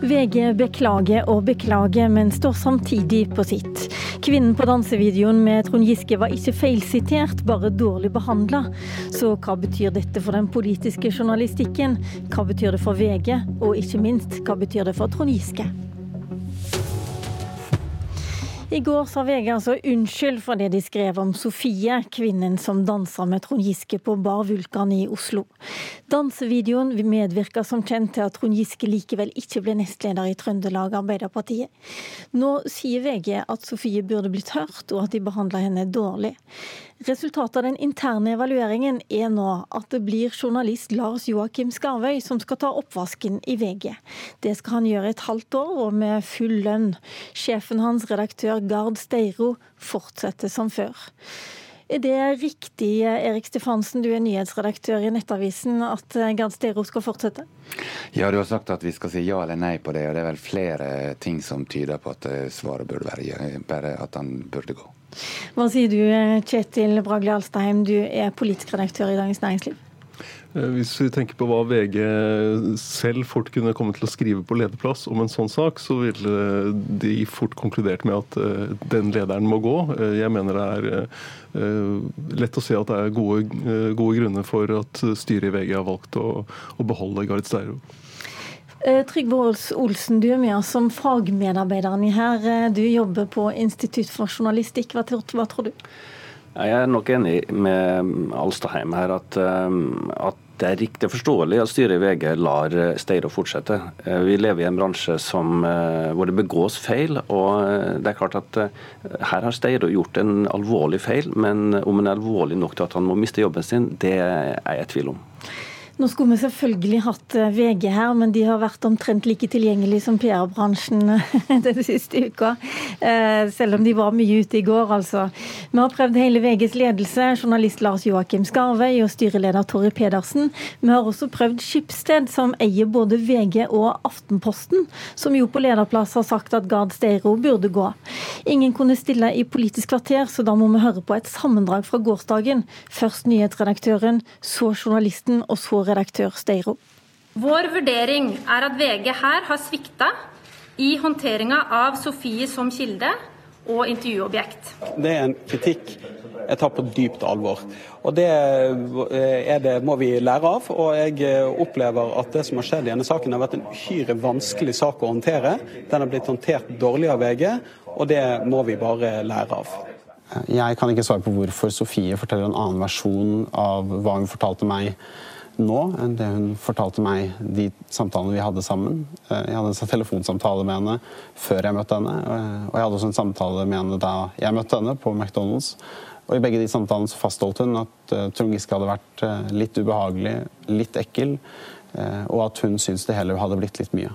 VG beklager og beklager, men står samtidig på sitt. Kvinnen på dansevideoen med Trond Giske var ikke feilsitert, bare dårlig behandla. Så hva betyr dette for den politiske journalistikken? Hva betyr det for VG? Og ikke minst, hva betyr det for Trond Giske? I går sa VG altså unnskyld for det de skrev om Sofie, kvinnen som dansa med Trond Giske på Bar Vulkan i Oslo. Dansevideoen medvirka som kjent til at Trond Giske likevel ikke ble nestleder i Trøndelag Arbeiderpartiet. Nå sier VG at Sofie burde blitt hørt, og at de behandla henne dårlig. Resultatet av den interne evalueringen er nå at det blir journalist Lars Joakim Skarvøy som skal ta oppvasken i VG. Det skal han gjøre et halvt år, og med full lønn. Sjefen hans, redaktør Gard Steiro, fortsetter som før. Er det riktig, Erik Stefansen, du er nyhetsredaktør i Nettavisen, at Gard Steiro skal fortsette? Ja, du har sagt at vi skal si ja eller nei på det, og det er vel flere ting som tyder på at svaret burde være bare at han burde gå. Hva sier du, Kjetil Bragli Alstheim, du er politisk redaktør i Dagens Næringsliv. Eh, hvis vi tenker på hva VG selv fort kunne komme til å skrive på lederplass om en sånn sak, så ville de fort konkludert med at eh, den lederen må gå. Eh, jeg mener det er lett å se at det er gode, gode grunner for at styret i VG har valgt å, å beholde Gard Steiro. Eh, Trygve Olsen, du er med oss som fagmedarbeideren her. Eh, du jobber på Institutt for journalistikk. Hva tror, hva tror, du? Jeg er nok enig med Alstaheim her at, eh, at det er riktig forståelig at styret i VG lar Steiro fortsette. Vi lever i en bransje som, hvor det begås feil. og det er klart at Her har Steiro gjort en alvorlig feil, men om den er alvorlig nok til at han må miste jobben sin, det er jeg i tvil om. Nå skulle vi selvfølgelig hatt eh, VG her, men de har vært omtrent like tilgjengelige som PR-bransjen eh, den siste uka. Eh, selv om de var mye ute i går, altså. Vi har prøvd hele VGs ledelse, journalist Lars Joakim Skarvøy og styreleder Torry Pedersen. Vi har også prøvd Skipsted, som eier både VG og Aftenposten, som jo på lederplass har sagt at Gard Steiro burde gå. Ingen kunne stille i Politisk kvarter, så da må vi høre på et sammendrag fra gårsdagen. Først nyhetsredaktøren, så journalisten, og så redaktør Steiro. Vår vurdering er at VG her har svikta i håndteringa av Sofie som kilde og intervjuobjekt. Det er en kritikk jeg tar på dypt alvor. Og Det, det må vi lære av. og Jeg opplever at det som har skjedd i denne saken har vært en uhyre vanskelig sak å håndtere. Den har blitt håndtert dårlig av VG, og det må vi bare lære av. Jeg kan ikke svare på hvorfor Sofie forteller en annen versjon av hva hun fortalte meg nå enn det hun fortalte meg de samtalene vi hadde sammen. Eh, jeg hadde en telefonsamtale med henne før jeg møtte henne, og jeg hadde også en samtale med henne da jeg møtte henne på McDonald's. Og I begge de samtalene fastholdt hun at uh, Trond Giske hadde vært uh, litt ubehagelig, litt ekkel, og at hun syntes det hele hadde blitt litt mye.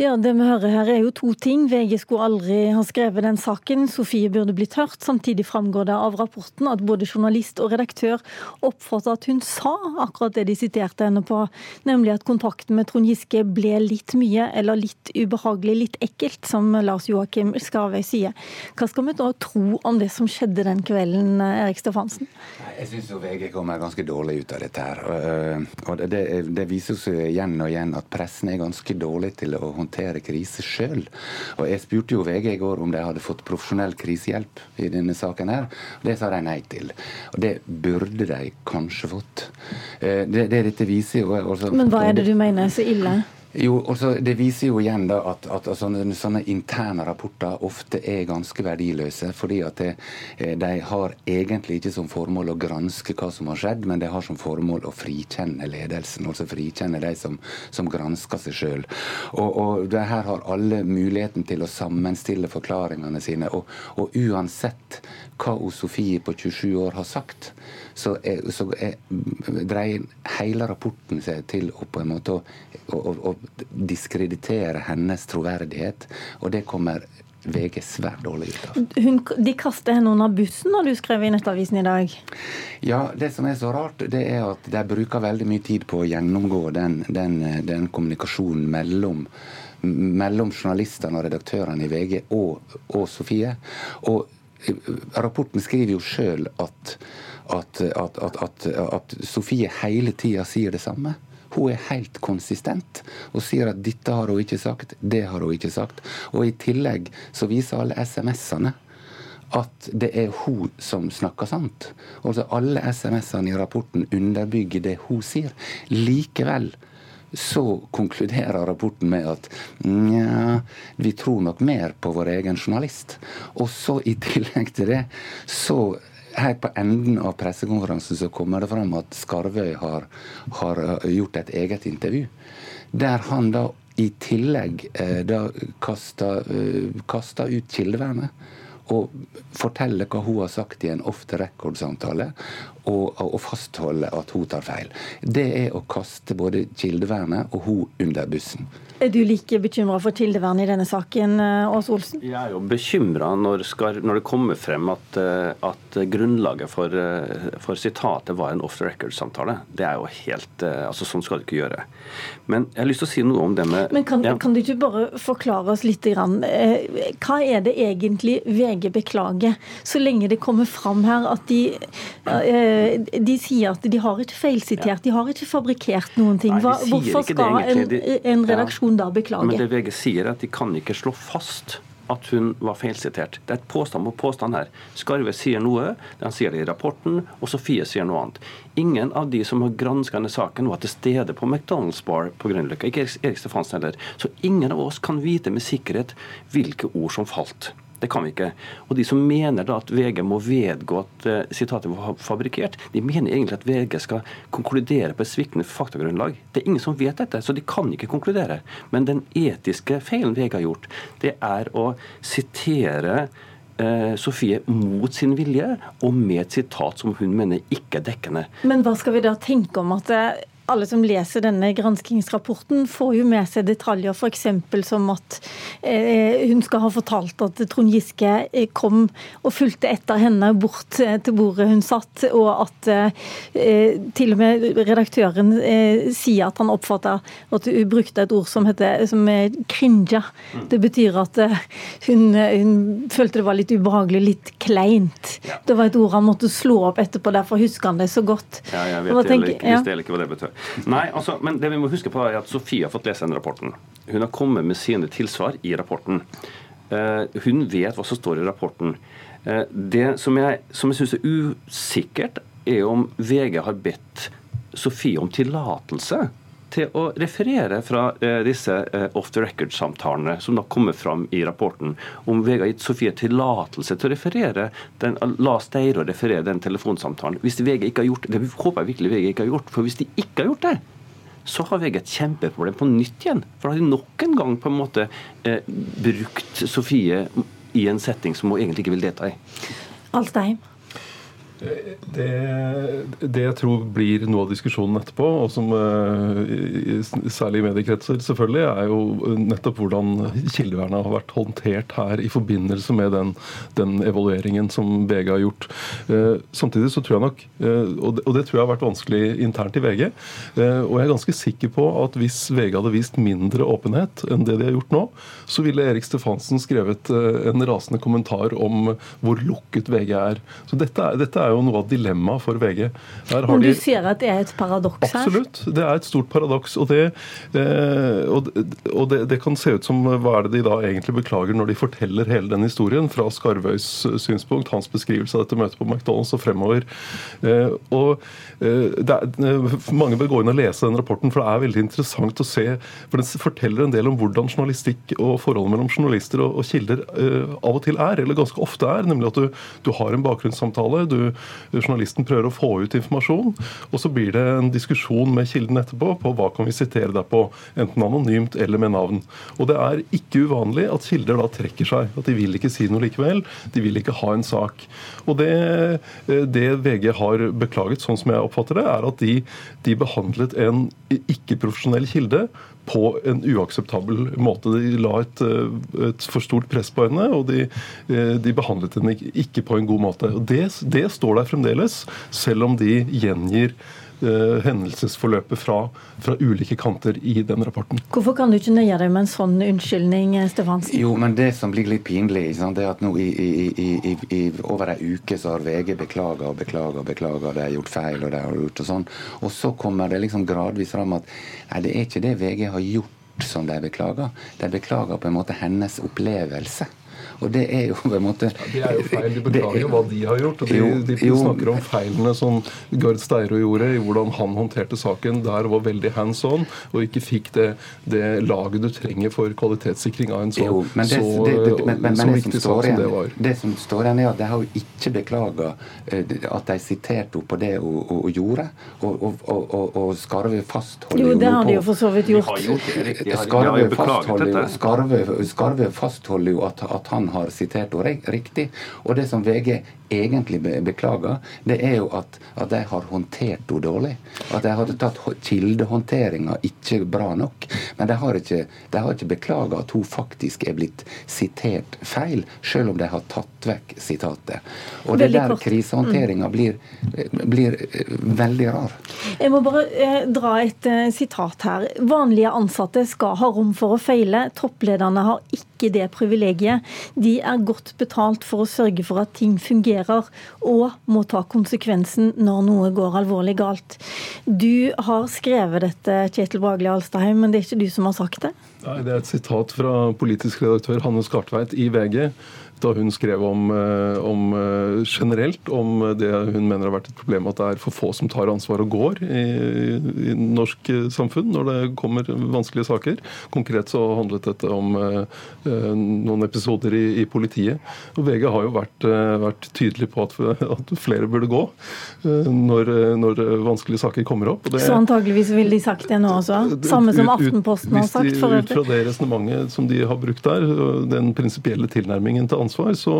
Ja, Det vi hører her er jo to ting. VG skulle aldri ha skrevet den saken. Sofie burde blitt hørt. Samtidig framgår det av rapporten at både journalist og redaktør oppfattet at hun sa akkurat det de siterte henne på, nemlig at kontakten med Trond Giske ble litt mye, eller litt ubehagelig, litt ekkelt, som Lars Joakim Skarvøy sier. Hva skal vi da tro om det som skjedde den kvelden, Erik Stefansen? Jeg syns VG kommer ganske dårlig ut av dette her. Og det, det viser seg igjen og igjen at pressen er ganske dårlig til å håndtere håndtere krise sjøl. Og jeg spurte jo VG i går om de hadde fått profesjonell krisehjelp i denne saken her. Det sa de nei til. Og det burde de kanskje fått. Eh, det, det dette viser jo også, Men hva er det du mener er så ille? Jo, også, Det viser jo igjen da at, at sånne, sånne, interne rapporter ofte er ganske verdiløse. fordi at det, eh, de har egentlig ikke som formål å granske hva som har skjedd, men de har som formål å frikjenne ledelsen. Altså frikjenne de som, som gransker seg sjøl. Og, og de her har alle muligheten til å sammenstille forklaringene sine. Og, og uansett hva Sofie på 27 år har sagt, så, er, så er, dreier hele rapporten seg til å på en måte å, å, å diskreditere hennes troverdighet. Og det kommer VG svært dårlig ut av. Hun, de kaster henne under bussen når du skrev i Nettavisen i dag? Ja, det som er så rart, det er at de bruker veldig mye tid på å gjennomgå den, den, den kommunikasjonen mellom mellom journalistene og redaktørene i VG og, og Sofie. Og rapporten skriver jo sjøl at, at, at, at, Sofie hele tida sier det samme. Hun er helt konsistent og sier at dette har hun ikke sagt, det har hun ikke sagt. Og i tillegg så viser alle SMS-ene at det er hun som snakker sant. Altså Alle SMS-ene i rapporten underbygger det hun sier. Likevel så konkluderer rapporten med at nja, vi tror nok mer på vår egen journalist. Og så i tillegg til det, så her på enden av pressekonferansen så kommer det fram at Skarvøy har, har eh, gjort et eget intervju. Der han da i tillegg eh, da kaster, eh, kasta ut kildevernet og forteller hva hun har sagt i en off the record-samtale, og, og, fastholde at hun tar feil. Det er å kaste både kildevernet og hun under bussen. Er du like bekymra for kildevernet i denne saken, eh, Ås Olsen? Jeg er jo bekymra når, når, det kommer frem at, eh, at grunnlaget for, eh, for, sitatet var en off the record-samtale. Det er jo helt altså Sånn skal du ikke gjøre. Men jeg har lyst til å si noe om det med Men Kan, ja. kan du ikke bare forklare oss litt? Grann, hva er det egentlig VG beklager, så lenge det kommer fram her at de, de sier at de har ikke feilsitert, de har ikke fabrikkert noen ting. Hva, hvorfor skal en, en redaksjon da beklage. Men det VG sier, er at de kan ikke slå fast at hun var feilsitert. Det er et påstand på påstand her. Skarve sier noe, han sier det i rapporten, og Sofie sier noe annet. Ingen av de som har granska denne saken, var til stede på McDonald's bar på Grünerløkka. Ikke Erik Stefansen heller. Så ingen av oss kan vite med sikkerhet hvilke ord som falt. Det kan vi ikke. Og de som mener da at VG må vedgå at uh, sitatet var fabrikkert, de mener egentlig at VG skal konkludere på et sviktende faktagrunnlag. Det er ingen som vet dette, så de kan ikke konkludere. Men den etiske feilen VG har gjort, det er å sitere uh, Sofie mot sin vilje, og med et sitat som hun mener ikke er dekkende. Men hva skal vi da tenke om at alle som leser denne granskingsrapporten, får jo med seg detaljer, f.eks. som at eh, hun skal ha fortalt at Trond Giske eh, kom og fulgte etter henne bort eh, til bordet hun satt, og at eh, til og med redaktøren eh, sier at han oppfatta at hun brukte et ord som heter som er crinja. Det betyr at hun, hun, følte det var litt ubehagelig, litt kleint. Ja. Det var et ord han måtte slå opp etterpå, derfor husker han det så godt. Ja, jeg vet tenker, jeg, jeg, ikke hva det betyr. Nei, altså, men det vi må huske på er at Sofie har fått lese den rapporten. Hun har kommet med sine tilsvar i rapporten. Uh, hun vet hva som står i rapporten. Uh, det som jeg, som jeg syns er usikkert, er om VG har bedt Sofie om tillatelse til å referere fra eh, disse eh, off the record-samtalene som da kommer fram i rapporten, om VG har gitt Sofie tillatelse til å referere den, la Steiro referere den telefonsamtalen. Hvis VG ikke har gjort det, håper jeg virkelig VG ikke har gjort, for hvis de ikke har gjort det, så har VG et kjempeproblem på nytt igjen. For da har de nok en gang på en måte eh, brukt Sofie i en setting som hun egentlig ikke vil delta i. Alstein. Det, det, jeg tror blir noe av diskusjonen etterpå, og som uh, særlig i mediekretser selvfølgelig, er jo nettopp hvordan kildevernet har vært håndtert her i forbindelse med den, den evalueringen som VG har gjort. Uh, samtidig så tror jeg nok, og, det, tror jeg har vært vanskelig internt i VG, og jeg er ganske sikker på at hvis VG hadde vist mindre åpenhet enn det de har gjort nå, så ville Erik Stefansen skrevet en rasende kommentar om hvor lukket VG er. Så dette er, dette er er jo noe av dilemmaet for VG. Men du sier at det er et paradoks her? Absolutt. Det er et stort paradoks. Og, det, eh, og, og det, det, kan se ut som hva er det de da egentlig beklager når de forteller hele den historien, fra Skarvøys synspunkt, hans beskrivelse av dette møtet på McDonald's og fremover. Eh, og eh, er, eh, Mange bør gå inn og lese den rapporten, for det er veldig interessant å se. For den forteller en del om hvordan journalistikk og forholdet mellom journalister og, og kilder eh, av og til er, eller ganske ofte er. Nemlig at du, du har en bakgrunnssamtale. du journalisten prøver å få ut informasjon, og så blir det en diskusjon med kilden etterpå på hva kan vi sitere deg på, enten anonymt eller med navn. Og det er ikke uvanlig at kilder da trekker seg. At de vil ikke si noe likevel. De vil ikke ha en sak. Og det, det VG har beklaget, sånn som jeg oppfatter det, er at de, de behandlet en ikke-profesjonell kilde på en uakseptabel måte. De la et, et, for stort press på henne, og de, de behandlet henne ikke på en god måte. Og det, det, står der fremdeles, selv om de gjengir eh, hendelsesforløpet fra, fra, ulike kanter i den rapporten. Hvorfor kan du ikke nøye deg med en sånn unnskyldning, Stefansen? Jo, men det som blir litt pinlig, det er at nå i, i, i, i over ei uke så har VG beklaga og beklaga og beklaga, de har gjort feil og de har gjort og sånn. Og så kommer det liksom gradvis fram at nei, det er ikke det VG har gjort som de beklager. De beklager på en måte hennes opplevelse. Og det er jo på en måte ja, Det er jo feil. De beklager jo hva de har gjort. og De, jo, de snakker om feilene som Gard Steiro gjorde, i hvordan han håndterte saken. Der var veldig hands on og ikke fikk det, det laget du trenger for kvalitetssikring av en så, jo, men det, så, det, det, men, men, så viktig sak som det var. Det som står igjen, er at de har jo ikke beklaga uh, at de siterte henne på det hun, gjorde. Og, og, og, og, Skarve fastholder jo det har de jo for så vidt gjort. Skarve fastholder jo at, at han har sitert henne riktig. Og det som VG egentlig beklager, det er jo at, at de har håndtert henne dårlig. At de hadde tatt kildehåndteringa ikke bra nok. Men de har ikke, de har ikke beklaga at hun faktisk er blitt sitert feil, selv om de har tatt vekk sitatet. Og det der krisehåndteringa mm. blir, blir, eh, veldig rar. Jeg må bare eh, dra et eh, sitat her. Vanlige ansatte skal ha rom for å feile. Topplederne har ikke det privilegiet. De er godt betalt for å sørge for at ting fungerer reagerer og må ta konsekvensen når noe går alvorlig galt. Du har skrevet dette, Kjetil Bragli Alstheim, men det er ikke du som har sagt det? Nei, Det er et sitat fra politisk redaktør Hanne Skartveit i VG da hun skrev om, eh, om, eh, generelt om det hun mener har vært et problem at det er for få som tar ansvar og går i, i norsk samfunn når det kommer vanskelige saker. Konkret så handlet dette om uh, noen episoder i, i, politiet. Og VG har jo vært, uh, vært tydelig på at, at, flere burde gå uh, når, når, vanskelige saker kommer opp. Det, så antageligvis ville de sagt det nå også? Samme som Aftenposten har sagt? for. Ut fra det resonnementet som de har brukt der, den prinsipielle tilnærmingen til ansvar ansvar, så,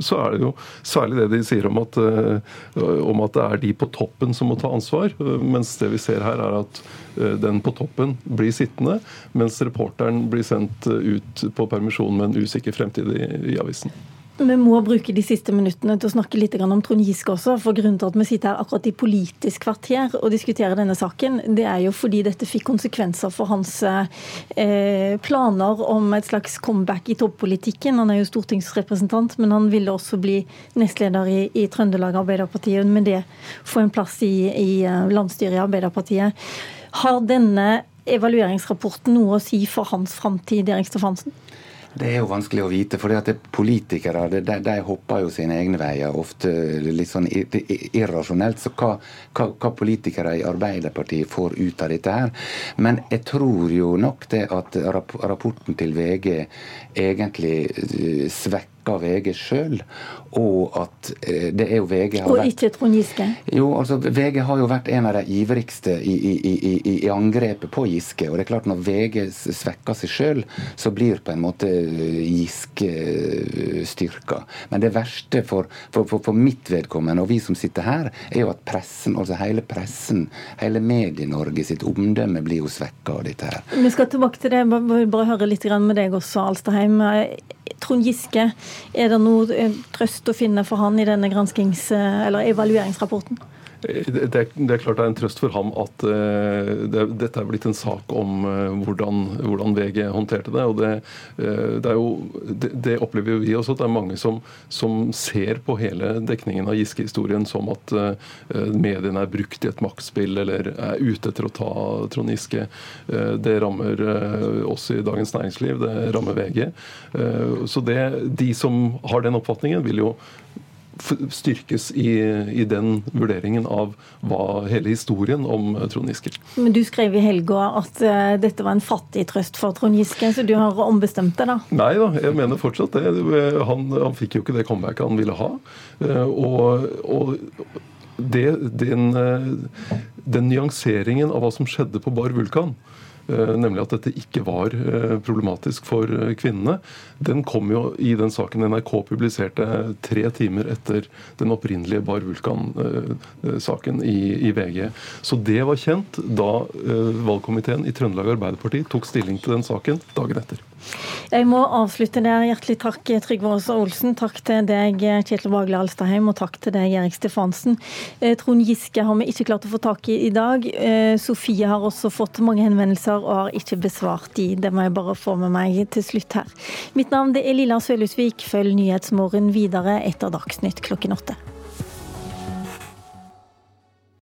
så, er det jo særlig det de sier om at, eh, om at, det er de på toppen som må ta ansvar. Mens det vi ser her, er at eh, den på toppen blir sittende, mens reporteren blir sendt ut på permisjon med en usikker fremtid i, i avisen. Vi må bruke de siste minuttene til å snakke litt om Trond Giske også. For grunnen til at vi sitter her akkurat i Politisk kvarter og diskuterer denne saken, det er jo fordi dette fikk konsekvenser for hans eh, planer om et slags comeback i toppolitikken. Han er jo stortingsrepresentant, men han ville også bli nestleder i, i Trøndelag Arbeiderparti, og med det få en plass i, i eh, landsstyret i Arbeiderpartiet. Har denne evalueringsrapporten noe å si for hans framtid, Erik Stefansen? Det er jo vanskelig å vite. for Politikere de, de, hopper jo sine egne veier, ofte litt sånn irrasjonelt. Så hva, hva, hva, politikere i Arbeiderpartiet får ut av dette her. Men jeg tror jo nok det at rapporten til VG egentlig eh, svekker takker VG sjøl, og at eh, det er jo VG har Og ikke Trond Giske? Jo, altså VG har jo vært en av de ivrigste i, i, i, i angrepet på Giske. Og det er klart når VG svekker seg sjøl, så blir på en måte eh, Giske eh, styrka. Men det verste for, for, for, for mitt vedkommende, og vi som sitter her, er jo at pressen, altså hele pressen, hele Medie-Norge sitt omdømme blir jo svekka av dette her. Vi skal tilbake til det, bare høre litt med deg også, Alstaheim. Trond Giske, er det noe eh, trøst å finne for han i denne granskings- eller evalueringsrapporten? Det, det, er klart det er en trøst for ham at uh, det, dette er blitt en sak om uh, hvordan, hvordan, VG håndterte det. og Det, uh, det, jo, det opplever jo vi også, at det er mange som, som ser på hele dekningen av Giske-historien som at mediene er brukt i et maktspill eller er ute etter å ta Trond Giske. det rammer oss i Dagens Næringsliv, det rammer VG. så De som har den oppfatningen, vil jo styrkes i, i, den vurderingen av hva hele historien om eh, Trond Giske. Men Du skrev i helga at uh, dette var en fattig trøst for Trond Giske, så du har ombestemt deg da? Nei da, jeg mener fortsatt det. Han, han fikk jo ikke det comebacket han ville ha. Uh, og, og det, den, den nyanseringen av hva som skjedde på Bar Vulkan, nemlig at dette ikke var eh, problematisk for eh, kvinnene, den kom jo i den saken NRK publiserte tre timer etter den opprinnelige Bar Vulkan-saken i, VG. Så det var kjent da valgkomiteen i Trøndelag Arbeiderparti tok stilling til den saken dagen etter. Jeg må avslutte der. Hjertelig takk, Trygve Aas Olsen. Takk til deg, Kjetil Vagle Alstaheim, og takk til deg, Erik Stefansen. Eh, Trond Giske har vi ikke klart å få tak i i dag. Eh, Sofie har også fått mange henvendelser og har ikke besvart de. Det må jeg bare få med meg til slutt her. Mitt navn er Lilla Sølhusvik. Følg Nyhetsmorgen videre etter Dagsnytt klokken åtte.